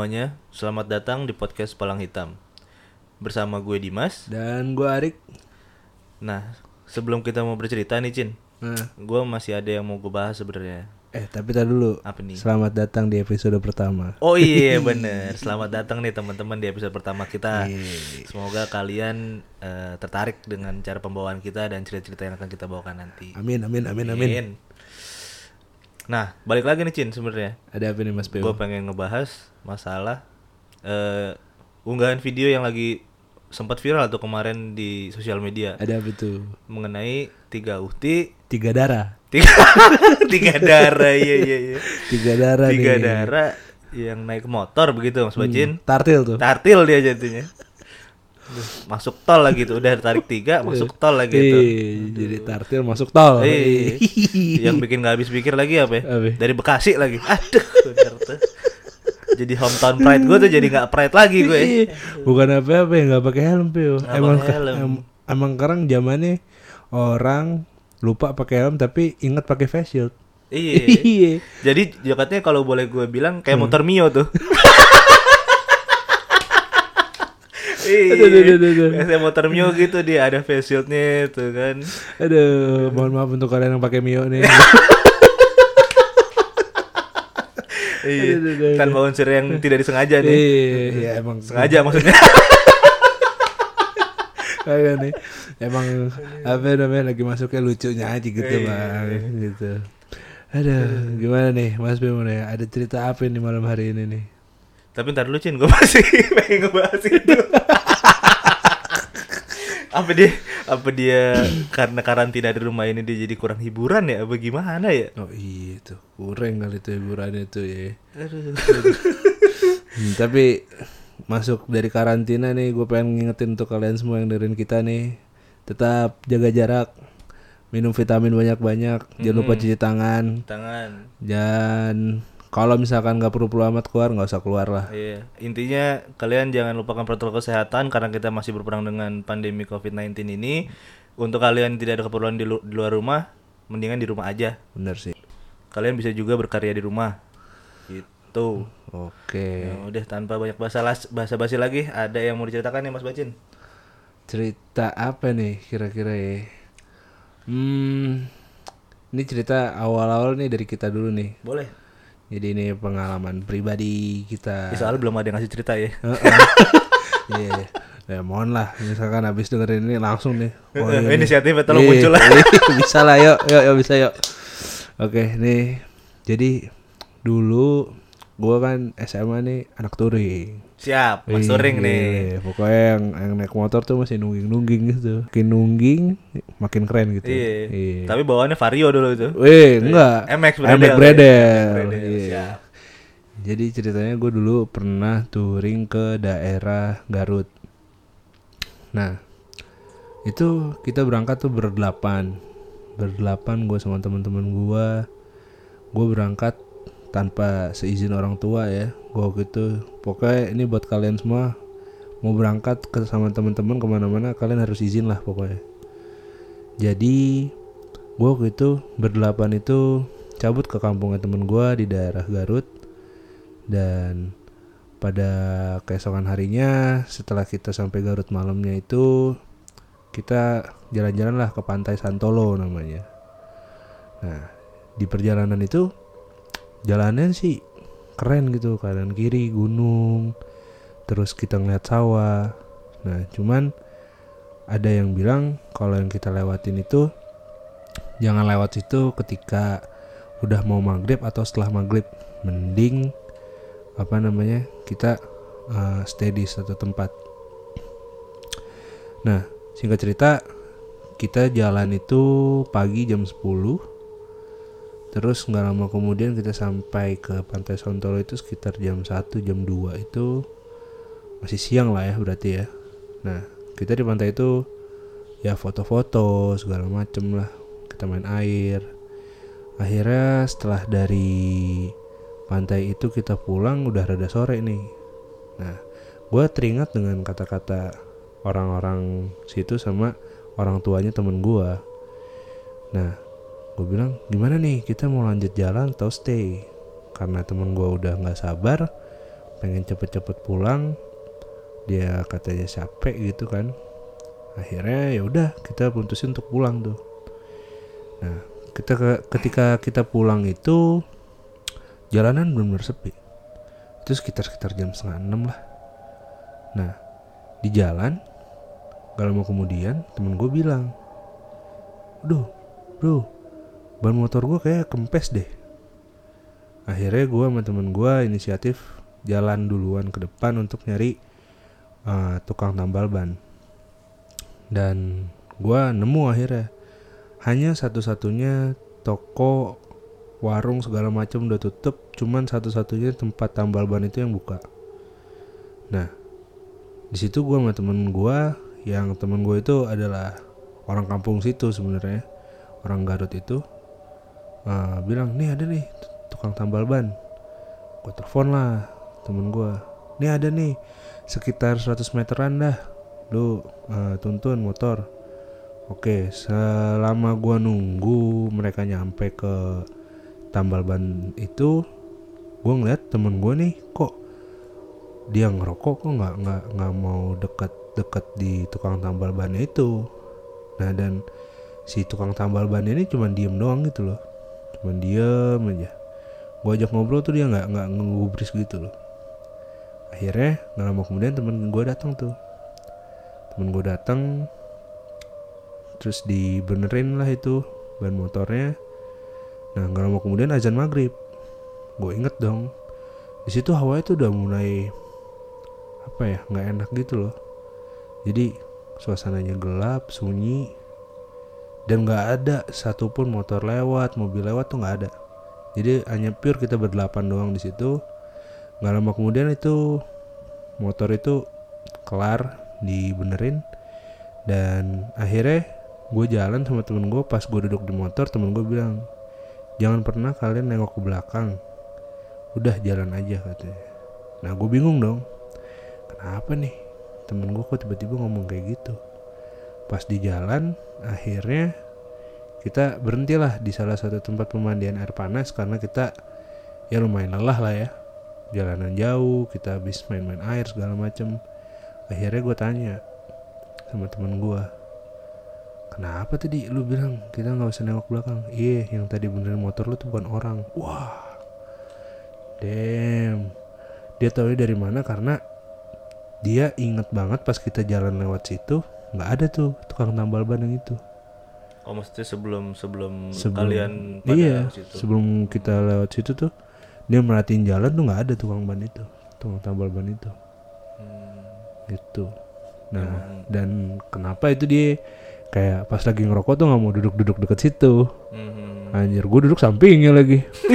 Semuanya, selamat datang di podcast Palang Hitam Bersama gue Dimas Dan gue Arik. Nah, sebelum kita mau bercerita nih Cin Nah, Gue masih ada yang mau gue bahas sebenarnya eh tapi tar dulu. Apa nih? Selamat datang di episode pertama. Oh iya bener, selamat datang nih teman-teman di episode pertama kita. Semoga kalian eh, tertarik dengan cara pembawaan kita dan cerita-cerita yang akan kita bawakan nanti Amin amin amin amin. Nah, balik lagi nih Cin sebenarnya Ada apa nih Mas Gue Beo? pengen ngebahas masalah eh unggahan video yang lagi sempat viral tuh kemarin di sosial media Ada apa tuh? mengenai tiga ukti Tiga darah. tiga tiga darah iya iya iya Tiga darah tiga nih. darah yang naik motor begitu mas Bacin Tartil tuh. tartil dia jatuhnya Aduh, masuk tol lagi tuh udah tarik tiga masuk tol lagi tuh jadi tartil masuk tol. Yang bikin gak habis pikir lagi apa ya? Dari Bekasi lagi. Aduh, bener tuh. Jadi hometown pride gue tuh jadi nggak pride lagi gue. Ih, Bukan apa-apa ya nggak pakai helm Pio. Nggak Emang helm. em- emang sekarang zamannya orang lupa pakai helm tapi ingat pakai face shield. Iya. Iya. Jadi jaketnya kalau boleh gue bilang kayak motor Mio tuh. Iya. Kayak motor Mio gitu dia ada face shieldnya tuh kan. Aduh, mohon maaf untuk kalian yang pakai Mio nih. Iya. Tanpa unsur yang tidak disengaja nih. Iya, emang Sengaja maksudnya. Kagak nih. Emang apa namanya lagi masuknya lucunya aja gitu, Iya. Bang. Gitu. Aduh, gimana nih Mas Bimo nih? Ada cerita apa nih malam hari ini nih? Tapi ntar dulu Cin, gue masih pengen ngebahas itu Apa dia, apa dia karena karantina di rumah ini dia jadi kurang hiburan ya, apa gimana ya? Oh iya tuh, kurang kali tuh hiburannya tuh ya. Aduh. Hmm, tapi masuk dari karantina nih, gue pengen ngingetin untuk kalian semua yang dengerin kita nih, tetap jaga jarak, minum vitamin banyak-banyak, jangan lupa cuci tangan, Tangan. dan kalau misalkan nggak perlu-perlu amat keluar, nggak usah keluar lah. Iya, intinya kalian jangan lupakan protokol kesehatan karena kita masih berperang dengan pandemi COVID-19 ini. Untuk kalian yang tidak ada keperluan di, lu- di luar rumah, mendingan di rumah aja. Bener sih. Kalian bisa juga berkarya di rumah. Gitu. Oke. Ya udah tanpa banyak bahasa bahasa basi lagi, ada yang mau diceritakan nih Mas Bacin? Cerita apa nih kira-kira ya? Hmm, ini cerita awal-awal nih dari kita dulu nih. Boleh. Jadi ini pengalaman pribadi kita. Ya, soalnya belum ada yang ngasih cerita ya. Heeh. Iya. Ya mohon lah, misalkan habis dengerin ini langsung nih. Oh, ini. Inisiatifnya tolong Iya, muncul lah. iya, bisa lah, yuk, yuk, yuk bisa yuk. Oke, nih. Jadi dulu gua kan SMA nih anak touring. Siap, Mas Touring Iya, nih. Pokoknya yang, yang naik motor tuh masih nungging-nungging gitu. Makin nungging, makin keren gitu. Iya. Tapi bawaannya Vario dulu itu. Weh, enggak. MX MX Bredel. Bredel. Bredel, Iya. Jadi ceritanya gue dulu pernah touring ke daerah Garut. Nah, itu kita berangkat tuh berdelapan. Berdelapan gue sama teman-teman gue. Gue berangkat tanpa seizin orang tua ya. Gue waktu itu pokoknya ini buat kalian semua mau berangkat ke sama teman-teman ke mana-mana kalian harus izin lah pokoknya. Jadi gue waktu itu berdelapan itu cabut ke kampungnya temen gue di daerah Garut dan pada keesokan harinya setelah kita sampai Garut malamnya itu kita jalan-jalan lah ke pantai Santolo namanya. Nah di perjalanan itu jalannya sih keren gitu kanan kiri gunung terus kita ngeliat sawah. Nah cuman ada yang bilang kalau yang kita lewatin itu jangan lewat situ ketika udah mau maghrib atau setelah maghrib. Mending apa namanya kita uh, stay satu tempat. Nah singkat cerita kita jalan itu pagi jam 10 terus nggak lama kemudian kita sampai ke pantai Sontolo itu sekitar jam 1 jam 2 itu masih siang lah ya berarti ya. Nah kita di pantai itu ya foto-foto segala macem lah. Kita main air. Akhirnya setelah dari pantai itu kita pulang udah rada sore nih. Nah gue teringat dengan kata-kata orang-orang situ sama orang tuanya temen gue nah gue bilang gimana nih kita mau lanjut jalan atau stay? Karena temen gue udah nggak sabar pengen cepet-cepet pulang dia katanya capek gitu kan. Akhirnya ya udah kita putusin untuk pulang tuh. Nah kita ke- ketika kita pulang itu jalanan benar-benar sepi. Itu sekitar sekitar jam setengah enam lah. Nah di jalan gak lama kemudian temen gue bilang Duh bro ban motor gue kayak kempes deh. Akhirnya gue sama temen gue inisiatif jalan duluan ke depan untuk nyari eh, tukang tambal ban. Dan gue nemu akhirnya. Hanya satu-satunya toko warung segala macam udah tutup cuman satu-satunya tempat tambal ban itu yang buka. Nah di situ gue sama temen gue yang temen gue itu adalah orang kampung situ sebenarnya orang Garut itu eh, bilang nih ada nih tukang tambal ban. Gue telepon lah temen gue nih ada nih sekitar 100 meteran dah lu eh, tuntun motor. Oke selama gua nunggu mereka nyampe ke tambal ban itu gua ngeliat temen gua nih kok dia ngerokok kok nggak nggak nggak mau deket-deket di tukang tambal ban itu. Nah dan si tukang tambal ban ini cuma diem doang gitu loh cuma diem aja. Gua ajak ngobrol tuh dia nggak nggak ngegubris gitu loh. Akhirnya nggak lama kemudian temen gue datang tuh. Temen gue datang terus dibenerin lah itu ban motornya. Nah nggak lama kemudian azan maghrib. Gue inget dong di situ hawa itu udah mulai apa ya nggak enak gitu loh. Jadi suasananya gelap sunyi dan nggak ada satupun motor lewat mobil lewat tuh nggak ada. Jadi hanya pure kita berdelapan doang di situ. Nggak lama kemudian itu motor itu kelar dibenerin. Dan akhirnya gue jalan sama temen gue pas gue duduk di motor temen gue bilang jangan pernah kalian nengok ke belakang. Udah jalan aja katanya. Nah gue bingung dong. Kenapa nih? Temen gue kok tiba-tiba ngomong kayak gitu pas di jalan akhirnya kita berhentilah di salah satu tempat pemandian air panas karena kita ya lumayan lelah lah ya. Jalanan jauh kita habis main-main air segala macem. Akhirnya gue tanya sama temen gue kenapa tadi lu bilang kita nggak usah nengok belakang? Iya yang tadi benerin motor lu tuh bukan orang. Wah damn. Dia tahu dari mana? Karena dia inget banget pas kita jalan lewat situ nggak ada tuh tukang tambal ban yang itu. Oh maksudnya sebelum sebelum, Sebelum- kalian pada iya situ. sebelum kita lewat situ tuh dia merhatiin jalan tuh nggak ada tukang ban itu tukang tambal ban itu. Hmm, gitu. Nah dan kenapa itu dia kayak pas lagi ngerokok tuh nggak mau duduk-duduk deket situ? Hmm. anjir gue duduk sampingnya lagi.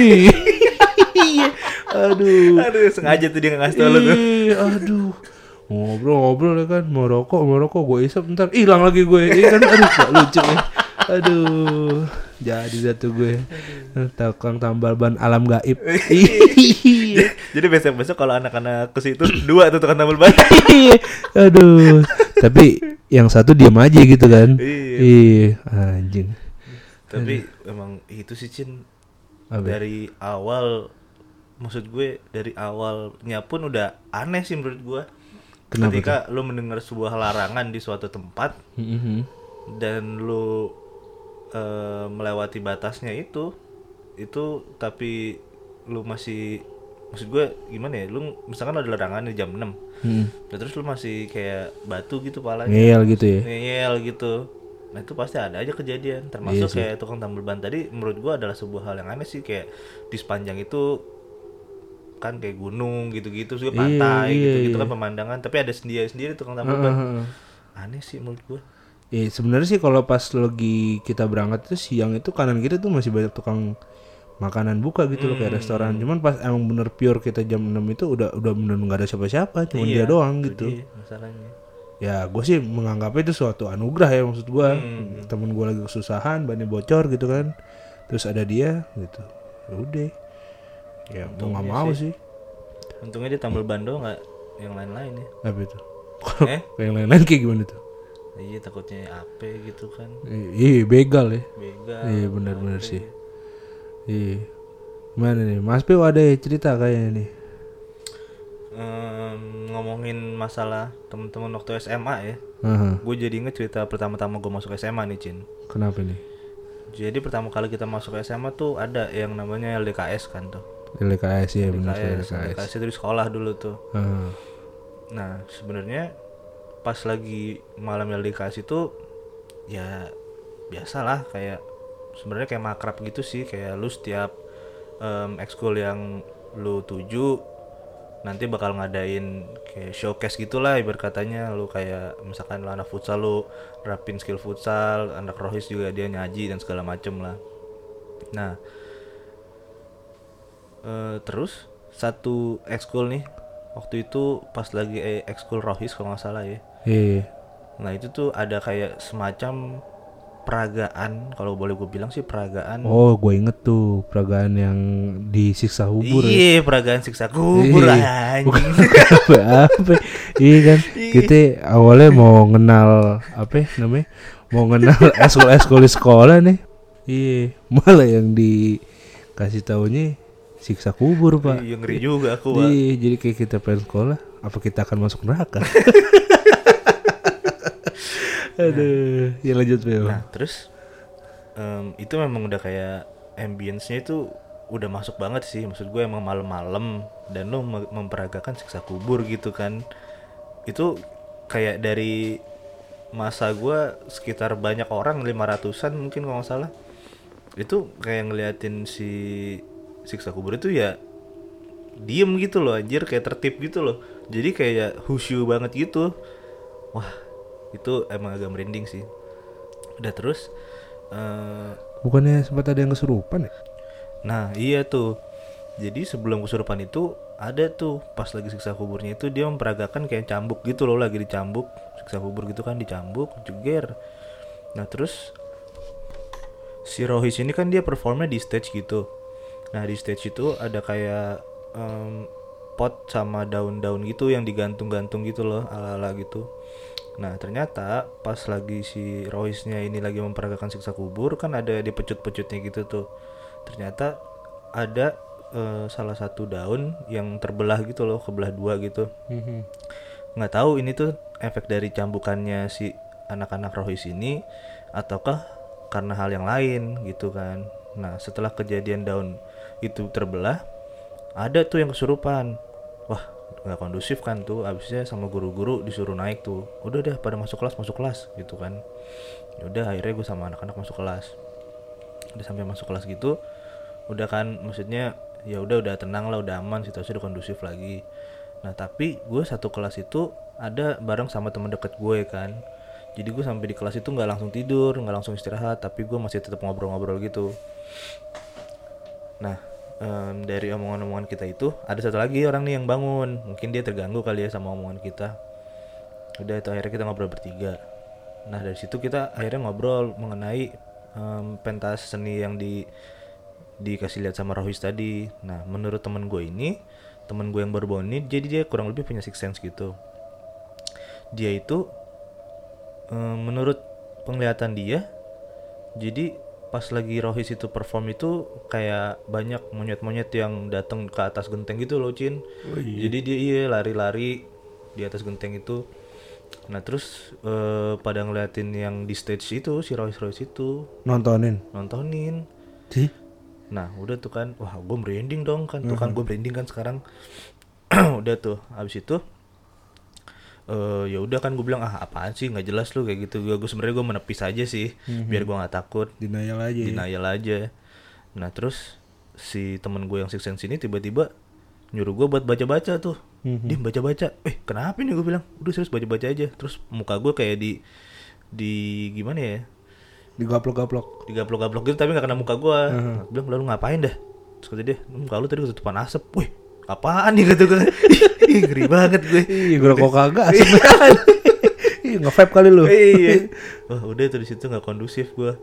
Aduh. Aduh sengaja tuh dia nggak ngasih tau lu tuh. Aduh ngobrol-ngobrol ya kan mau rokok mau rokok gue isap ntar hilang lagi gue Iya kan? Aduh gak lucu ya aduh jadi satu gue tukang tambal ban alam gaib. Iya. Jadi besok besok kalau anak-anak ke situ dua tuh tukang tambal ban. aduh. Tapi yang satu diam aja gitu kan? Iya. iya. Anjing. Tapi emang itu sih Cin. Apa? dari awal maksud gue dari awalnya pun udah aneh sih menurut gue. Kenapa Ketika lu mendengar sebuah larangan di suatu tempat Mhm. dan lu eh, melewati batasnya itu itu tapi lu masih maksud gue gimana ya? Lu misalkan ada larangan di jam 6 Hmm. Nah, terus lu masih kayak batu gitu palanya ngeyel gitu ya? Ngeyel gitu. Nah itu pasti ada aja kejadian termasuk kayak tukang tambal ban. Tadi menurut gua adalah sebuah hal yang aneh sih kayak di sepanjang itu kan kayak gunung gitu-gitu juga Iya, pantai iya, gitu-gitu iya. kan pemandangan tapi ada sendiri sendiri tukang tambal ban Heeh. aneh sih menurut gua Eh sebenarnya sih kalau pas lagi kita berangkat itu siang itu kanan kita tuh masih banyak tukang makanan buka gitu loh kayak restoran. Cuman pas emang bener pure kita jam 6 itu udah udah bener nggak ada siapa-siapa, cuma dia doang itu gitu. dia masalahnya Ya gue sih menganggapnya itu suatu anugerah ya maksud gue. Temen gue lagi kesusahan, bannya bocor gitu kan. Terus ada dia gitu. Ya udah. Ya mau nggak mau sih. untungnya dia tambal ban doang nggak yang lain-lain ya Apa itu? eh yang lain-lain kayak gimana tuh? iya takutnya apa gitu kan Iya begal ya. begal Iya benar-benar sih. Iya. Mana nih? Mas Pio ada ya cerita kayaknya nih. em, ngomongin masalah temen-temen waktu SMA ya Aha. gue jadi inget cerita pertama-tama gue masuk SMA nih Cin Kenapa nih? jadi pertama kali kita masuk SMA tuh ada yang namanya LDKS kan tuh LKS ya benar LKS. LDKS itu di sekolah dulu tuh Aha. Nah, sebenarnya pas lagi malam LDKS itu ya biasalah kayak sebenarnya kayak makrab gitu sih kayak lu setiap em, ekskul yang lu tuju nanti bakal ngadain kayak showcase gitulah ibarat katanya lu kayak misalkan lu anak futsal lu rapin skill futsal anak rohis juga dia nyaji dan segala macem lah nah eh, terus satu ekskul nih waktu itu pas lagi eh, ekskul rohis kalau nggak salah ya Iya. nah itu tuh ada kayak semacam peragaan kalau boleh gue bilang sih peragaan Oh, gue inget tuh peragaan yang disiksa kubur ya. iya peragaan siksa kubur Iya. Anjing apa-apa. Iya kan. Kita awalnya mau kenal apa ya namanya? Mau kenal eskul-eskul di sekolah nih. Iya, malah yang dikasih taunya siksa kubur, Pak. iya ngeri juga aku Wak. Iya, jadi kayak kita pengen sekolah, apa kita akan masuk neraka? Aduh, ya lanjut Bel. Nah terus em, itu memang udah kayak ambience-nya itu udah masuk banget sih maksud gue emang malam-malam dan lo me- memperagakan siksa kubur gitu kan itu kayak dari masa gue sekitar banyak orang 500-an mungkin kalau nggak salah itu kayak ngeliatin si siksa kubur itu ya diem gitu loh anjir kayak tertib gitu loh. Jadi kayak khusyuk banget gitu. Wah itu emang agak merinding sih. Udah terus eh Bukannya sempat ada yang kesurupan ya? nah iya tuh. Jadi sebelum kesurupan itu ada tuh pas lagi siksa kuburnya itu dia memperagakan kayak cambuk gitu loh lagi dicambuk. Siksa kubur gitu kan dicambuk jeger. Nah terus si Rohis ini kan dia performnya di stage gitu nah di stage itu ada kayak em, pot sama daun-daun gitu yang digantung-gantung gitu loh ala-ala gitu. Nah ternyata pas lagi si Rohisnya ini lagi memperagakan siksa kubur kan ada di pecut-pecutnya gitu tuh. Ternyata ada eh, salah satu daun yang terbelah gitu loh kebelah dua gitu. Nggak tahu ini tuh efek dari cambukannya si anak-anak rohis ini ataukah karena hal yang lain gitu kan. Nah setelah kejadian daun itu terbelah ada tuh yang kesurupan. Wah nggak kondusif kan tuh abisnya sama guru-guru disuruh naik tuh. Udah deh pada masuk kelas masuk kelas gitu kan. Udah akhirnya gue sama anak-anak masuk kelas. Udah sampai masuk kelas gitu udah kan maksudnya ya udah udah tenang lah udah aman situasi udah kondusif lagi. Nah tapi gue satu kelas itu ada bareng sama teman deket gue kan. Jadi gue sampai di kelas itu nggak langsung tidur nggak langsung istirahat tapi gue masih tetap ngobrol-ngobrol gitu nah em, dari omongan-omongan kita itu ada satu lagi orang nih yang bangun. Mungkin dia terganggu kali ya sama omongan kita. Udah itu akhirnya kita ngobrol bertiga. Nah dari situ kita akhirnya ngobrol mengenai em, pentas seni yang di dikasih lihat sama Rohis tadi. Nah menurut temen gue ini temen gue yang baru jadi dia kurang lebih punya six sense gitu. Dia itu em, menurut penglihatan dia jadi pas lagi Rohis itu perform itu kayak banyak monyet-monyet yang datang ke atas genteng gitu loh Cin. Jadi dia iya lari-lari di atas genteng itu. Nah terus eh, pada ngeliatin yang di stage itu si Rohis Rohis itu. Nontonin. nontonin. Sih? Nah udah tuh kan, wah gue merinding dong kan, tuh kan gue merinding kan sekarang. udah tuh, habis itu, eh ya udah kan gue bilang ah apaan sih nggak jelas lu kayak gitu. Gue gue sebenarnya gue menepis aja sih, biar gue nggak takut, Denial aja. ya? denial aja. Nah terus si temen gue yang six sense ini tiba-tiba nyuruh gue buat baca-baca tuh. Dim baca-baca. Eh kenapa nih gue bilang, udah serius baca-baca aja. Terus muka gue kayak di di gimana ya? Digaplok-gaplok. digaplok-gaplok gitu tapi gak kena muka gua Aku bilang lalu ngapain dah terus kata dia muka lu tadi ketutupan asap wih apaan nih kata gue Ih, ngeri banget gue Iya, gue kok kagak. Iya, nge-vape kali lu. iya. Wah udah tuh di situ nggak kondusif gua.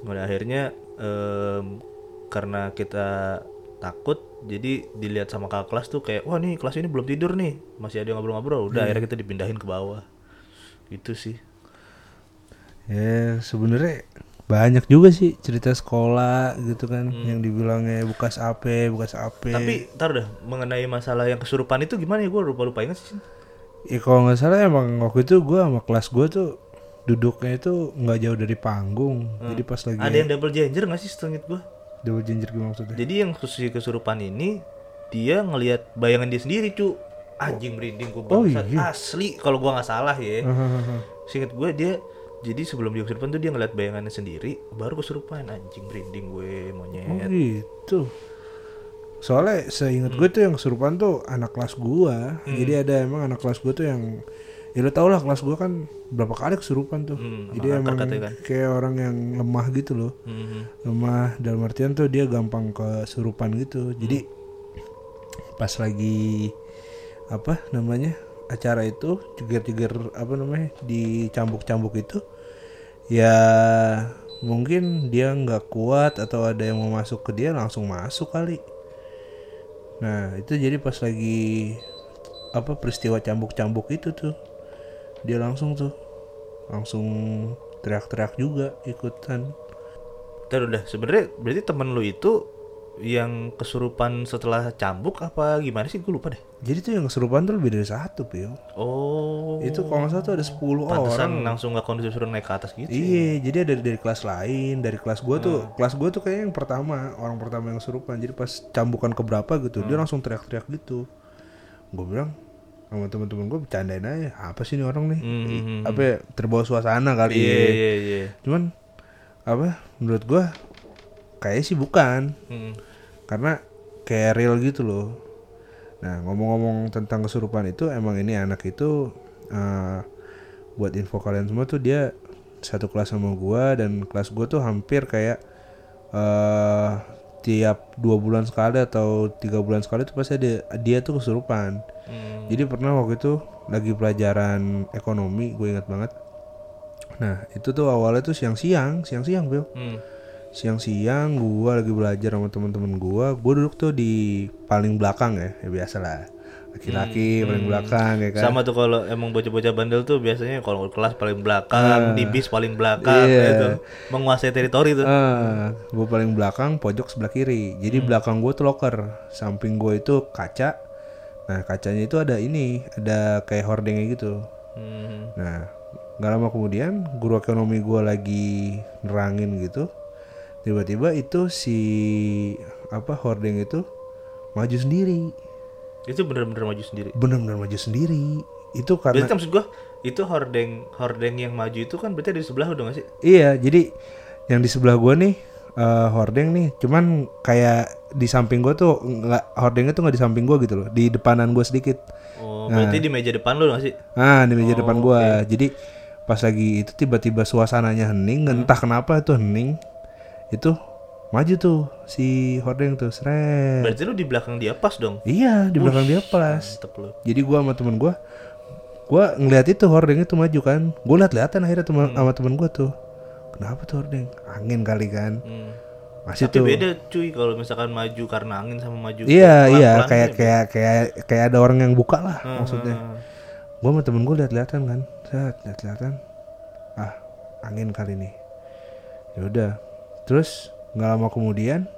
Pada akhirnya em, karena kita takut jadi dilihat sama kakak kelas tuh kayak wah nih kelas ini belum tidur nih. Masih ada yang ngobrol-ngobrol. Udah akhirnya kita dipindahin ke bawah. Itu sih. Ya, sebenarnya banyak juga sih cerita sekolah gitu kan yang dibilangnya bekas AP bekas AP Tapi ntar dah mengenai masalah yang kesurupan itu gimana ya? Gue lupa lupa ingat sih. ya kalau nggak salah emang waktu itu gue sama kelas gue tuh duduknya itu nggak jauh dari panggung. Jadi pas lagi Ada yang double ginger gak sih setelahnya gue? double ginger gimana maksudnya? Jadi yang khusus kesurupan ini dia ngelihat bayangan dia sendiri cu. Anjing merinding gue Oh, iya. asli kalau gua nggak salah ya. Hahaha. seinget gue dia jadi sebelum dia kesurupan tuh dia ngeliat bayangannya sendiri baru kesurupan anjing merinding gue oh monyet gitu. Soalnya seingat gue tuh yang kesurupan tuh anak kelas gua. Jadi ada emang anak kelas gua tuh yang ya lo tau lah kelas gua kan berapa kali kesurupan tuh. Hmm, jadi emang katanya kan. kayak orang yang lemah gitu loh. Mhm. lemah dalam artian tuh dia gampang kesurupan gitu. Jadi pas lagi apa namanya acara itu jeger-jeger apa namanya dicambuk-cambuk itu ya mungkin dia nggak kuat atau ada yang mau masuk ke dia langsung masuk kali. Nah itu jadi pas lagi apa peristiwa cambuk-cambuk itu tuh dia langsung tuh langsung teriak-teriak juga ikutan. Ntar udah sebenarnya berarti temen lu itu yang kesurupan setelah cambuk apa gimana sih gue lupa deh Jadi tuh yang kesurupan tuh lebih dari satu, Pio. oh Itu kalau nggak salah tuh ada 10 pantesan orang. langsung nggak kondusif suruh naik ke atas gitu Iya, jadi ada dari kelas lain, dari kelas gua tuh, kelas gua tuh kayaknya yang pertama, orang pertama yang kesurupan. Jadi pas cambukan ke berapa gitu, dia langsung teriak-teriak gitu. Gue bilang sama teman-teman gue bercandain aja, apa sih ini orang nih? Mhm. Apa ya, terbawa suasana kali iya ya. iya iya Cuman apa? Menurut gua kayaknya sih bukan. Mhm. Karena kayak real gitu loh. Nah ngomong-ngomong tentang kesurupan itu emang ini anak itu eh, buat info kalian semua tuh dia satu kelas sama gua dan kelas gua tuh hampir kayak eh tiap dua bulan sekali atau tiga bulan sekali tuh pasti ada dia tuh kesurupan. Hmm. Jadi pernah waktu itu lagi pelajaran ekonomi gue ingat banget. Nah itu tuh awalnya tuh siang-siang, siang-siang Bill Hmm. Siang-siang gua lagi belajar sama teman-teman gua gua duduk tuh di paling belakang ya ya biasa lah laki-laki paling belakang ya kan? Sama tuh kalau emang bocah-bocah bandel tuh biasanya kalau kelas paling belakang, di bis paling belakang Iya. itu menguasai teritori tuh. Ah, gua paling belakang pojok sebelah kiri. Jadi belakang gua tuh locker. Samping gua itu kaca. Nah kacanya itu ada ini ada kayak hordengnya gitu. Hmm. nah nggak lama kemudian guru ekonomi gua lagi nerangin gitu tiba-tiba itu si apa hordeng itu maju sendiri. Itu bener-bener maju sendiri. benar-benar maju sendiri. Itu karena Berarti maksud gua itu hordeng hordeng yang maju itu kan berarti di sebelah udah gak sih? iya jadi yang di sebelah gua nih eh, hordeng nih cuman kayak di samping gua tuh nggak hordengnya tuh nggak di samping gua gitu loh di depanan gua sedikit. Oh, berarti di meja depan lu gak sih? ah di meja depan gua. jadi pas lagi itu tiba-tiba suasananya hening entah kenapa itu hening itu maju tuh si hordeng tuh seret. Berarti lu di belakang dia pas dong. iya di belakang dia pas. jadi gua sama temen gua gua ngeliat itu hordeng itu maju kan. Gua liat lihatan akhirnya temen, sama temen gua tuh. Kenapa tuh hordeng? Angin kali kan. Hmm. masih Tapi tuh beda cuy kalau misalkan maju karena angin sama maju iya iya pelan-pelan kayak kayak kayak kayak ada orang yang buka lah Hmm, maksudnya. hmm, gua sama temen gua liat lihatan kan. Lihat lihatan ah angin kali nih. Ya udah terus nggak lama kemudian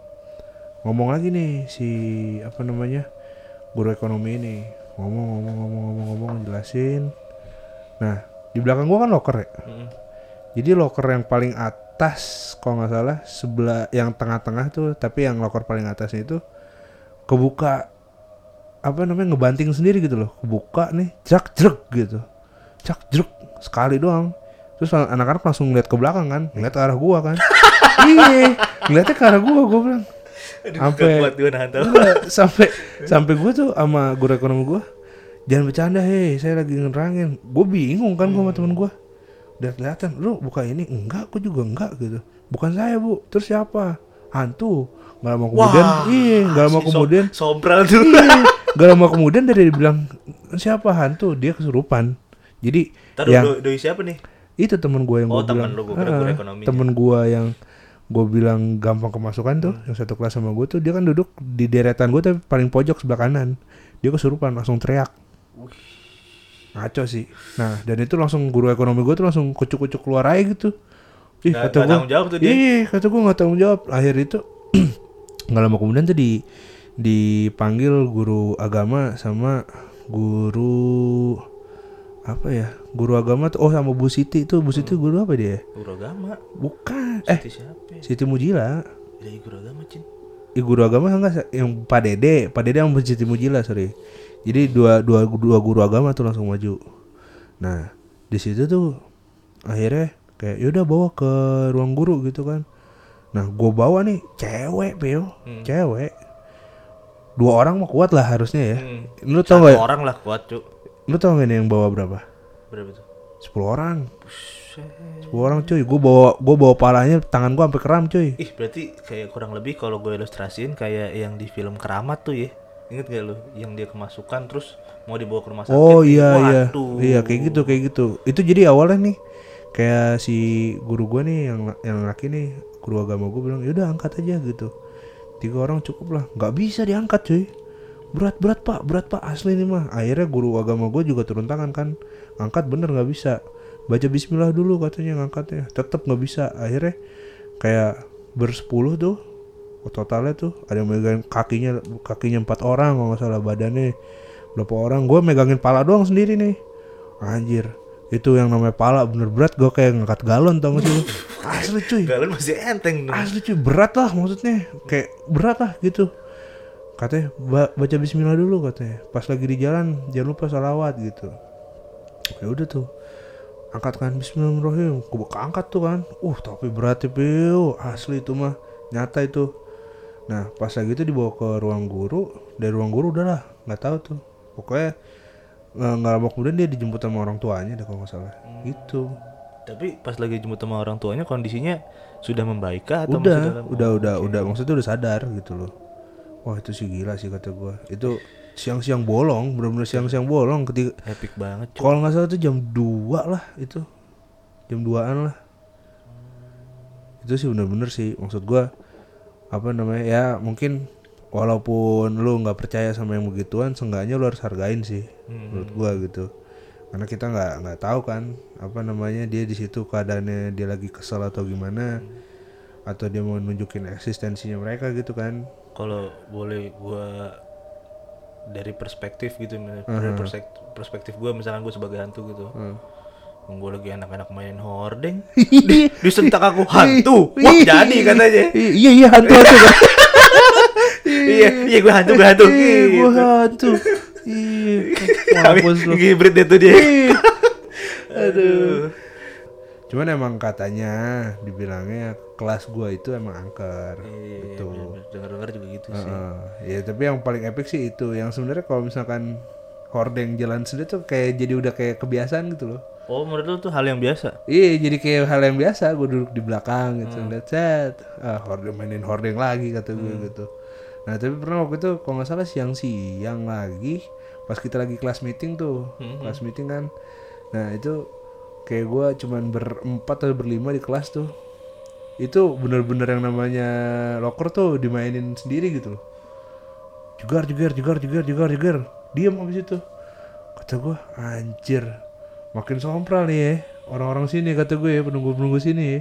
ngomong lagi nih si apa namanya guru ekonomi ini. Ngomong ngomong ngomong ngomong ngomong jelasin nah di belakang gua kan loker ya? Hmm. jadi loker yang paling atas kalau nggak salah sebelah yang tengah-tengah tuh tapi yang loker paling atasnya itu kebuka apa namanya ngebanting sendiri gitu loh. Kebuka nih cak jeruk gitu. Cak jeruk sekali doang. Terus anak-anak langsung ngeliat ke belakang kan ngeliat ke arah gua kan iya ngeliatnya ke arah gua gua bilang Sampai- gak gue nahan. Enggak, sampai sampai gue tuh sama guru ekonomi gue jangan bercanda hei saya lagi ngerangin. Gue bingung kan gue sama temen gue udah kelihatan lu buka ini? Enggak gue juga enggak gitu. Bukan saya bu. Terus siapa? Hantu. Nggak lama kemudian iya nggak lama si so- kemudian. Sobral tuh. iya nggak lama kemudian dari bilang siapa hantu? Dia kesurupan. Jadi yang doi, doi siapa nih? itu temen gue yang Oh, gue temen bilang. lu, guru Ah, temen gue yang gue bilang gampang kemasukan tuh Hmm. yang satu kelas sama gue tuh dia kan duduk di deretan gue tapi paling pojok sebelah kanan. Dia kesurupan langsung teriak. Ngaco sih. Nah dan itu langsung guru ekonomi gue tuh langsung kucuk-kucuk keluar aja gitu. Ih kata gue jawab tuh dia. iya kata gue nggak tanggung jawab. Akhir itu nggak lama kemudian tuh di dipanggil guru agama sama guru apa ya guru agama tuh oh sama Bu Siti tuh Bu Hmm. Siti guru apa dia Guru agama. bukan eh Siti siapa? ya? Siti Mujila Ya, guru agama, Cin. Ih, guru agama enggak yang Pak Dede, Pak Dede sama Bu Siti Mujila, sorry. Jadi dua dua dua guru agama tuh langsung maju. Nah, di situ tuh akhirnya kayak yaudah bawa ke ruang guru gitu kan. Nah, gue bawa nih cewek, Pio. Hmm. Cewek. Dua orang mah kuat lah harusnya ya. Hmm. Lu tau gak? orang lah kuat, Cuk. Lu tau gak nih yang bawa berapa? Berapa tuh? 10 orang. Buset. 10 orang cuy. Gue bawa gue bawa palanya tangan gue sampai keram cuy. Ih, berarti kayak kurang lebih kalau gue ilustrasiin kayak yang di film Keramat tuh ya. Ingat gak lu? Yang dia kemasukan terus mau dibawa ke rumah sakit. Oh iya iya iya kayak gitu kayak gitu itu jadi awalnya nih kayak si guru gua nih yang yang laki nih guru agama gue bilang yaudah angkat aja gitu tiga orang cukup lah nggak bisa diangkat cuy berat berat pak berat pak asli nih mah. Akhirnya guru agama gue juga turun tangan kan. Angkat bener nggak bisa. Baca Bismillah dulu katanya ngangkatnya. Tetap nggak bisa. Akhirnya kayak bersepuluh tuh totalnya tuh ada yang megang kakinya kakinya empat orang kalau nggak salah badannya. Berapa orang? Gue megangin pala doang sendiri nih. Anjir itu yang namanya pala bener berat gue kayak ngangkat galon tau gak sih asli cuy. Galon masih enteng asli cuy. Berat lah maksudnya. Kayak berat lah gitu katanya "Ba- baca Bismillah dulu katanya. Pas lagi di jalan jangan lupa salawat gitu. Ya udah tuh angkatkan Bismillahirrahmanirrahim. Gue angkat tuh kan. Uh tapi berat ya Pio. asli itu mah nyata itu. Nah pas lagi itu dibawa ke ruang guru. Dari ruang guru udahlah nggak tahu tuh. Pokoknya nggak lama kemudian dia dijemput sama orang tuanya deh kalau nggak salah. Gitu. Tapi pas lagi jemput sama orang tuanya kondisinya sudah membaik kah atau masih udah dalam- udah Oh, udah oke. udah. Maksudnya udah sadar gitu loh wah itu sih gila sih kata gua. Itu siang-siang bolong benar-benar siang-siang bolong ketika Epic banget, kalau nggak salah itu jam 2 lah itu. Jam 2an lah. Itu sih bener-bener sih maksud gua apa namanya ya mungkin walaupun lu nggak percaya sama yang begituan seenggaknya lu harus hargain sih Hmm. menurut gua gitu. Karena kita nggak nggak tahu kan apa namanya dia di situ keadaannya dia lagi kesel atau gimana atau dia mau nunjukin eksistensinya mereka gitu kan Kalau boleh gua dari perspektif gitu dari perspektif, perspektif gua misalkan gua sebagai hantu gitu. Hmm. Gue lagi enak-enak mainin hordeng Di- Disentak aku hantu? Wah jadi katanya. Iya iya hantu hantu. Iya iya gue hantu gue hantu. Iya, Gitu. gua hantu. Iya. Mampus lu. Hybrid deh tuh dia. Aduh Cuman emang katanya dibilangnya kelas gua itu emang angker. Iya Gitu. Dengar-dengar juga gitu sih. Heeh. Ya tapi yang paling epic sih itu. Yang sebenarnya kalau misalkan hordeng jalan sendiri tuh kayak jadi udah kayak kebiasaan gitu loh. Oh menurut lu tuh hal yang biasa? Iya jadi kayak hal yang biasa. Gue duduk di belakang gitu. Lihat set. Ah hordeng mainin hordeng lagi kata gue gitu. Nah tapi pernah waktu itu kalau nggak salah siang-siang lagi pas kita lagi kelas meeting tuh. Kelas meeting kan. Nah itu kayak gue cuman berempat atau berlima di kelas tuh. Itu bener-bener yang namanya locker tuh dimainin sendiri gitu loh. Jugar jugar jugar jugar jugar jugar diam abis itu. Kata gue anjir makin sompral nih ya orang-orang sini kata gue ya penunggu-penunggu sini ya.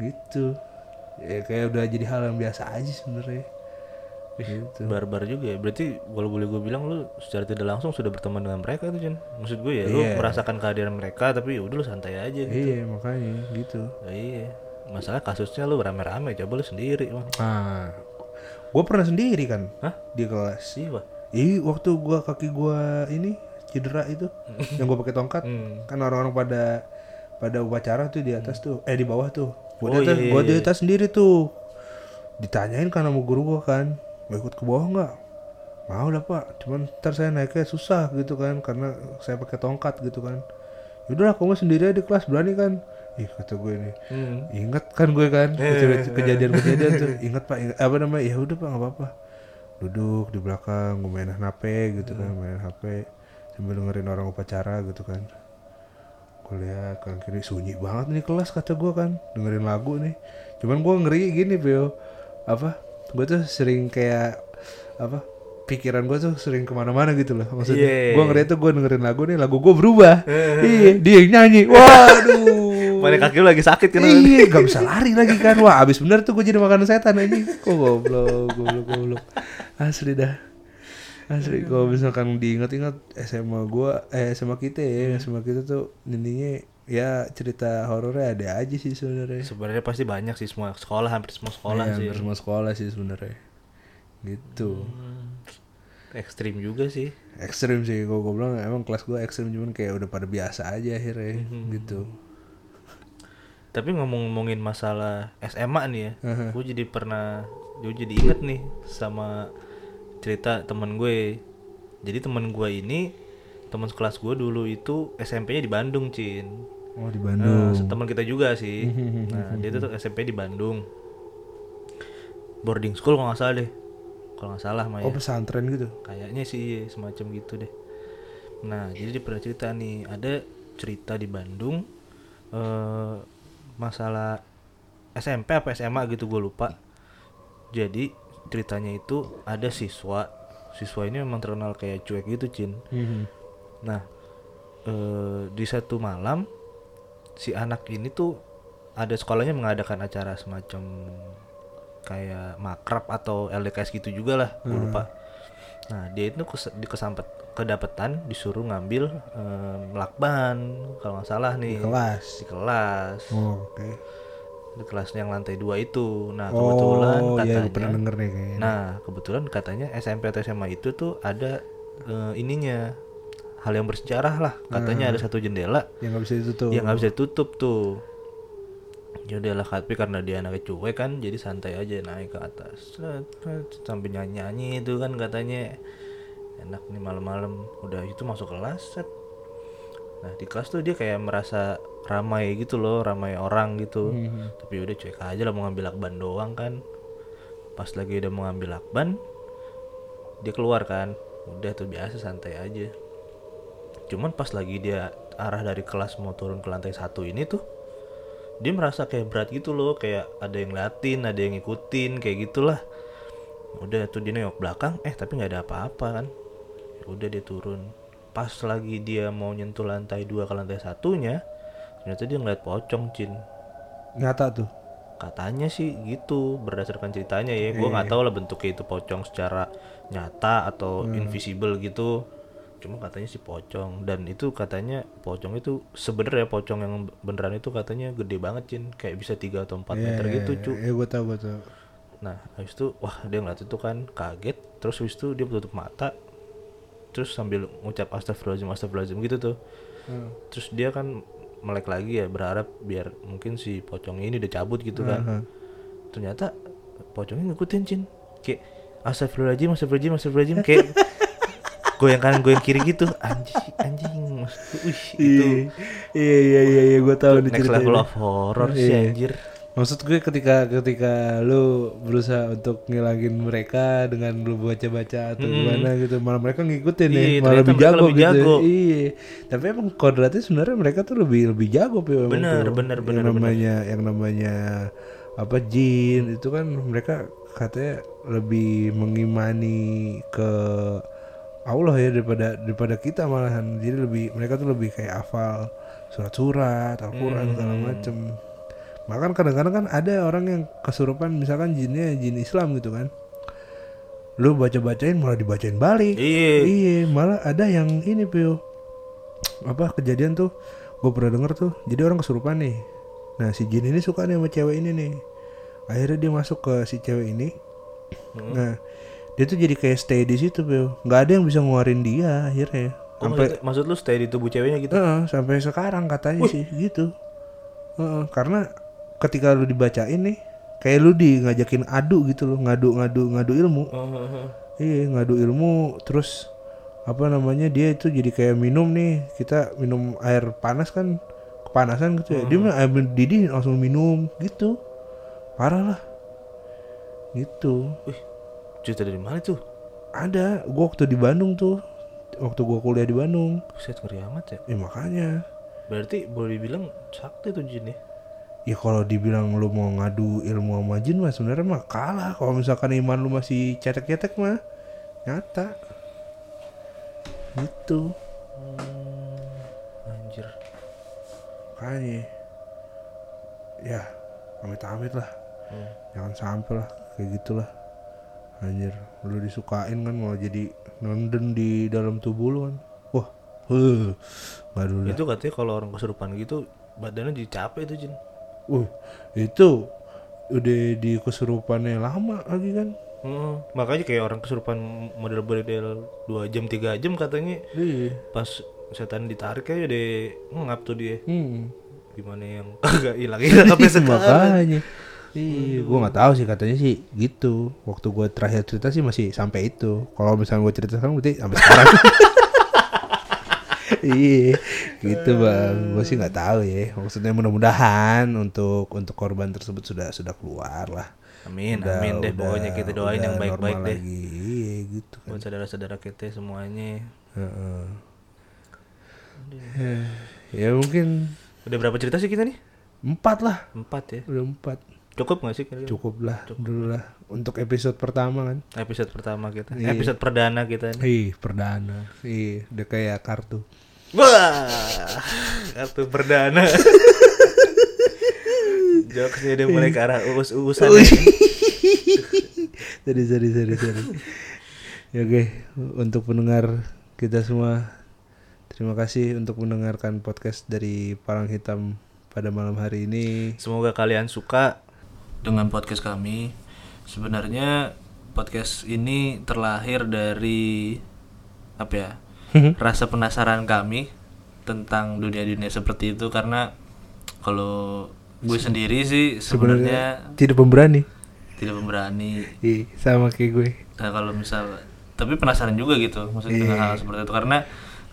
Gitu. Ya kayak udah jadi hal yang biasa aja sebenarnya gitu Barbar juga ya Berarti kalau boleh gue bilang lu secara tidak langsung sudah berteman dengan mereka tuh Jen Maksud gue ya lu Iya. merasakan kehadiran mereka Tapi ya udah lu santai aja gitu iya makanya gitu Ya, Iya Masalah kasusnya lu rame-rame Coba lu sendiri bang ah gue pernah sendiri kan Hah? di kelas Iya Ih, waktu gua kaki gua ini cedera itu, yang gua pakai tongkat, Hmm. kan orang-orang pada pada upacara tuh di atas tuh, eh di bawah tuh. Gua Oh, di atas, iya, gua iya, di iya. atas sendiri tuh. Ditanyain kan sama guru gua kan, mau ikut ke bawah nggak? Mau lah pak, cuman ntar saya naiknya susah gitu kan, karena saya pakai tongkat gitu kan. Yaudah aku mah sendiri di kelas berani kan? Ih kata gue nih, Hmm. ingat kan gue kan Eh, kejadian-kejadian tuh. Ingat pak. Ingat, apa namanya? Ya udah pak nggak apa-apa. Duduk di belakang gue main HP gitu kan main HP sambil dengerin orang upacara gitu kan. Gue lihat kan kiri sunyi banget nih kelas kata gue kan. Dengerin lagu nih. Cuman gue ngeri gini Beo. Apa gue tuh sering kayak apa pikiran gue tuh sering ke mana-mana gitu loh maksudnya Iya. gue ngeri tuh gue dengerin lagu nih lagu gue berubah iya dia yang nyanyi waduh Mana kaki lu lagi sakit kan? Iya, gak bisa lari lagi kan. Wah, abis bener tuh gue jadi makanan setan ini. Kok goblok, goblok, goblok. Asli dah. Asli kalau misalkan diingat-ingat SMA gua eh SMA kita ya, SMA kita tuh intinya ya cerita horornya ada aja sih sebenarnya. Sebenarnya pasti banyak sih semua sekolah hampir semua sekolah Iya, sih. hampir semua sekolah sih sebenarnya. Gitu. Ekstrim juga sih. Ekstrim sih kalau gue bilang emang kelas gua ekstrim cuman kayak udah pada biasa aja akhirnya gitu. Tapi ngomong-ngomongin masalah SMA nih ya, Aha. gue jadi pernah, gue jadi inget nih sama cerita temen gue. Jadi temen gue ini, teman sekelas gue dulu itu SMP-nya di Bandung, Cin. Oh di Bandung. teman kita juga sih. Nah, dia tuh SMP di Bandung. Boarding school kalau nggak salah deh. Kalau nggak salah mah. Oh pesantren gitu. Kayaknya sih semacam gitu deh. Nah, jadi dia pernah cerita nih, ada cerita di Bandung eh masalah SMP apa SMA gitu gue lupa. Jadi ceritanya itu ada siswa, siswa ini memang terkenal kayak cuek gitu, Cin. Mhm. Nah, eh di satu malam si anak ini tuh ada sekolahnya mengadakan acara semacam kayak makrab atau LDKS gitu juga lah, gue lupa. Nah, dia itu kes, dikesampet kedapetan disuruh ngambil em, lakban kalau nggak salah nih Kelas. di kelas Oh, Oke. di kelas yang lantai dua itu. Nah, kebetulan oh, katanya gue pernah denger nih kayaknya. Nah, kebetulan katanya SMP atau SMA itu tuh ada eh, ininya hal yang bersejarah lah. Katanya ada satu jendela yang nggak bisa ditutup. yang nggak bisa tutup tuh. Ya udahlah tapi karena dia anaknya cuek kan jadi santai aja naik ke atas. Set, Sambil nyanyi-nyanyi itu kan katanya enak nih malam-malam. Udah itu masuk kelas set. Nah, di kelas tuh dia kayak merasa ramai gitu loh, ramai orang gitu. Mhm. Tapi udah cuek aja lah mau ngambil lakban doang kan. Pas lagi udah mau ngambil lakban, dia keluar kan. Udah tuh biasa santai aja. Cuman pas lagi dia arah dari kelas mau turun ke lantai satu ini tuh, dia merasa kayak berat gitu loh, kayak ada yang liatin, ada yang ngikutin, kayak gitulah. Udah tuh dia nengok belakang, eh tapi nggak ada apa-apa kan. Ya Udah dia turun. Pas lagi dia mau nyentuh lantai dua ke lantai satunya, ternyata dia ngeliat pocong, Cin Nyata tuh. katanya sih gitu berdasarkan ceritanya ya gue nggak tahu lah bentuknya itu pocong secara nyata atau invisible gitu cuma katanya sih pocong. Dan itu katanya pocong itu sebenarnya pocong yang beneran itu katanya gede banget cin. Kayak bisa 3 atau 4 meter gitu cu Iya, gue tau, gue tau. nah habis itu wah dia ngeliat itu kan kaget. Terus habis itu dia tutup mata. Terus sambil ngucap astagfirullahaladzim astagfirullahaladzim gitu tuh. Hmm. terus dia kan melek lagi ya berharap biar mungkin si pocongnya ini udah cabut gitu kan. Aha. ternyata pocongnya ngikutin cin. Kayak astagfirullahaladzim astagfirullahaladzim astagfirullahaladzim. Kayak goyang kanan goyang kiri gitu anjing anjing wih itu Iya, iya, iya, iya, gue tau nih next level of horror sih Iya. anjir Maksud gue ketika ketika lu berusaha untuk ngilangin mereka dengan lu baca-baca atau gimana gitu, malah mereka ngikutin ya, Iya, malah lebih jago lebih gitu. jago. Iya. Tapi emang kodratnya sebenarnya mereka tuh lebih lebih jago Bener, tuh. bener, yang bener, namanya yang namanya apa jin itu kan mereka katanya lebih mengimani ke Allah ya daripada daripada kita malahan. Jadi lebih mereka tuh lebih kayak hafal surat-surat, Al-Qur'an segala Hmm. macem Bahkan kadang-kadang kan ada orang yang kesurupan misalkan jinnya jin Islam gitu kan. Lu baca-bacain malah dibacain balik. iya Iya, malah ada yang ini Pio. Apa kejadian tuh? Gue pernah denger tuh. Jadi orang kesurupan nih. Nah si jin ini suka nih sama cewek ini nih. Akhirnya dia masuk ke si cewek ini. Hmm. Nah dia tuh jadi kayak stay di situ Pio. Nggak ada yang bisa ngeluarin dia akhirnya. oh, maksud, maksud lu stay di tubuh ceweknya gitu Heeh, sampai sekarang katanya sih gitu. Heeh, karena ketika lu dibacain nih, kayak lu di ngajakin adu gitu loh, ngadu-ngadu ngadu ilmu. Oh, oh, oh. Iya, ngadu ilmu terus apa namanya dia itu jadi kayak minum nih, kita minum air panas kan kepanasan gitu ya. Dia minum air didih langsung minum gitu. Parah lah. Gitu. Wih, cerita dari mana tuh Ada, gua waktu di Bandung tuh. Waktu gua kuliah di Bandung. Buset ngeri amat ya Ya makanya berarti boleh dibilang sakti tuh jin ya Ya kalau dibilang lu mau ngadu ilmu sama jin mah sebenarnya mah kalah. Kalau misalkan iman lu masih cetek-cetek mah nyata. Gitu. Hmm, anjir Makanya. ya amit-amit lah Hmm. jangan sampai lah kayak gitulah anjir lu disukain kan malah jadi nenden di dalam tubuh lu kan wah dulu dah. Itu katanya kalau orang kesurupan gitu badannya jadi capek tuh Jin. Uh, itu udah di kesurupannya lama lagi kan Heeh. makanya kayak orang kesurupan model-model 2 jam 3 jam katanya iya pas setan ditarik kayak udah ngap tuh dia. hmm. Gimana yang kagak hilang-hilang sampai sekarang. makanya iya gua nggak tahu sih katanya sih gitu waktu gua terakhir cerita sih masih sampai itu kalau misalnya gua cerita sekarang berarti sampai sekarang iya gitu bang gue sih nggak tahu ya maksudnya mudah-mudahan untuk untuk korban tersebut sudah sudah keluar lah Amin, Udah- amin deh. udah- Pokoknya kita doain udah yang baik-baik deh. lagi. iya gitu kan Buat saudara-saudara kita semuanya. Heeh. ya mungkin Udah berapa cerita sih kita nih? empat lah Empat ya. udah empat Cukup gak sih kira-kira? cukup lah dulu lah untuk episode pertama kan Episode pertama kita. Iya. Episode perdana kita nih. ih perdana ih udah kayak kartu Wah, kartu perdana. Jokesnya udah mulai ke arah uus-uusan. ya. sorry sorry sorry sorry ya oke untuk pendengar kita semua terima kasih untuk mendengarkan podcast dari Palang Hitam pada malam hari ini Semoga kalian suka dengan podcast kami. Sebenarnya podcast ini terlahir dari apa ya? rasa penasaran kami tentang dunia-dunia seperti itu karena kalau gue sendiri sih sebenarnya tidak pemberani tidak memberani. ih sama kayak gue Nah, kalau misal tapi penasaran juga gitu maksudnya dengan hal seperti itu karena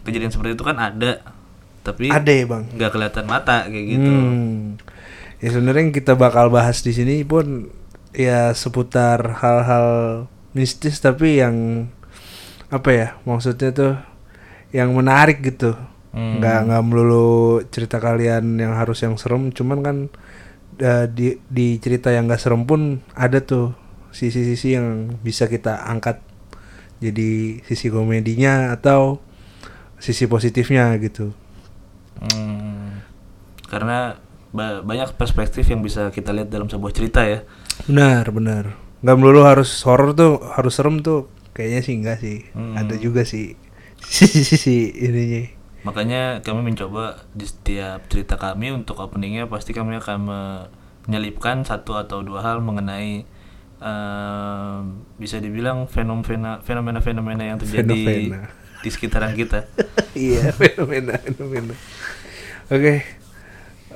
kejadian seperti itu kan ada tapi ada ya bang nggak kelihatan mata kayak gitu. Hmm. Ya sebenarnya yang kita bakal bahas di sini pun ya seputar hal-hal mistis tapi yang apa ya maksudnya tuh yang menarik gitu. Hmm. Nggak nggak melulu cerita kalian yang harus yang serem, cuman kan eh, di di cerita yang nggak serem pun ada tuh sisi-sisi yang bisa kita angkat jadi sisi komedinya atau sisi positifnya gitu. Hmm, karena banyak perspektif yang bisa kita lihat dalam sebuah cerita ya. Benar, benar. Nggak melulu harus horor tuh, harus serem tuh. Kayaknya sih enggak sih. Hmm. Ada juga sih sisi ininya. Makanya kami mencoba di setiap cerita kami untuk openingnya pasti kami akan menyelipkan satu atau dua hal mengenai em, bisa dibilang fenomena fenomena fenomena yang terjadi Fenomena. di sekitaran kita. iya, fenomena, fenomena. Oke. Eh,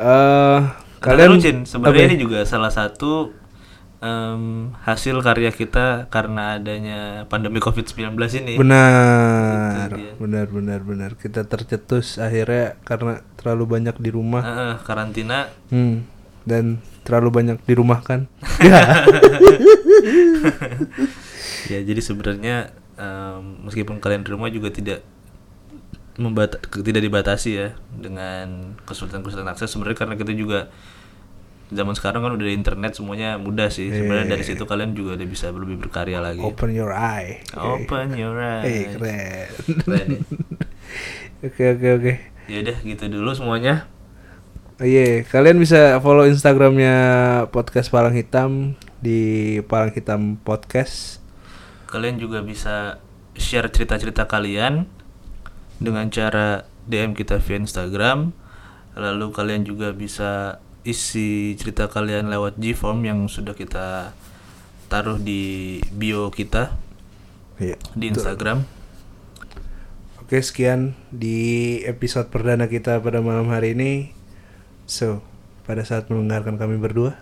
Kalian kalian Cin, sebenarnya apa ya? ini juga salah satu em, hasil karya kita karena adanya pandemi COVID-19 ini. Benar, benar, benar, benar. Kita tercetus akhirnya karena terlalu banyak di rumah. Heeh, karantina Hmm. Dan terlalu banyak di rumah kan. ya. ya jadi sebenarnya em, meskipun kalian di rumah juga tidak membata tidak dibatasi ya dengan kesulitan-kesulitan akses sebenarnya karena kita juga zaman sekarang kan udah ada internet semuanya mudah sih sebenarnya dari situ kalian juga udah bisa lebih berkarya lagi Open your eye. open your Eh, eyes keren. Keren ya. Oke, oke, oke. ya udah gitu dulu semuanya Oh Iya, kalian bisa follow Instagramnya podcast Palang Hitam di Palang Hitam Podcast. kalian juga bisa share cerita-cerita kalian dengan cara DM kita via Instagram. Lalu kalian juga bisa isi cerita kalian lewat Gform yang sudah kita taruh di bio kita Iya. di Instagram. Oke, sekian di episode perdana kita pada malam hari ini. So, pada saat mendengarkan kami berdua,